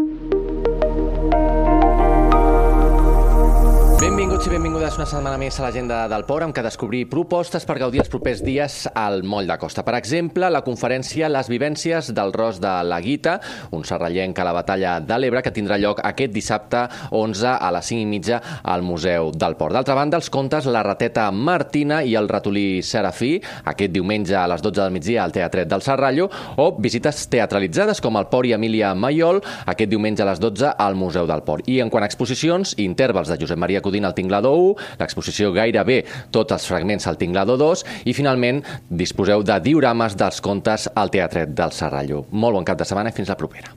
Thank you. Benvinguts i benvingudes una setmana més a l'agenda del Port, amb què descobrir propostes per gaudir els propers dies al Moll de Costa. Per exemple, la conferència Les vivències del Ros de la Guita, un serrallenc a la batalla de l'Ebre, que tindrà lloc aquest dissabte 11 a les 5 i mitja al Museu del Port. D'altra banda, els contes La rateta Martina i el ratolí Serafí, aquest diumenge a les 12 del migdia al Teatret del Serrallo, o visites teatralitzades com el Port i Emília Maiol, aquest diumenge a les 12 al Museu del Port. I en quant a exposicions, intervals de Josep Maria Codina al Tinglador 1, l'exposició gairebé tots els fragments al Tinglador 2 i finalment disposeu de diorames dels contes al Teatret del Serrallo. Molt bon cap de setmana i fins la propera.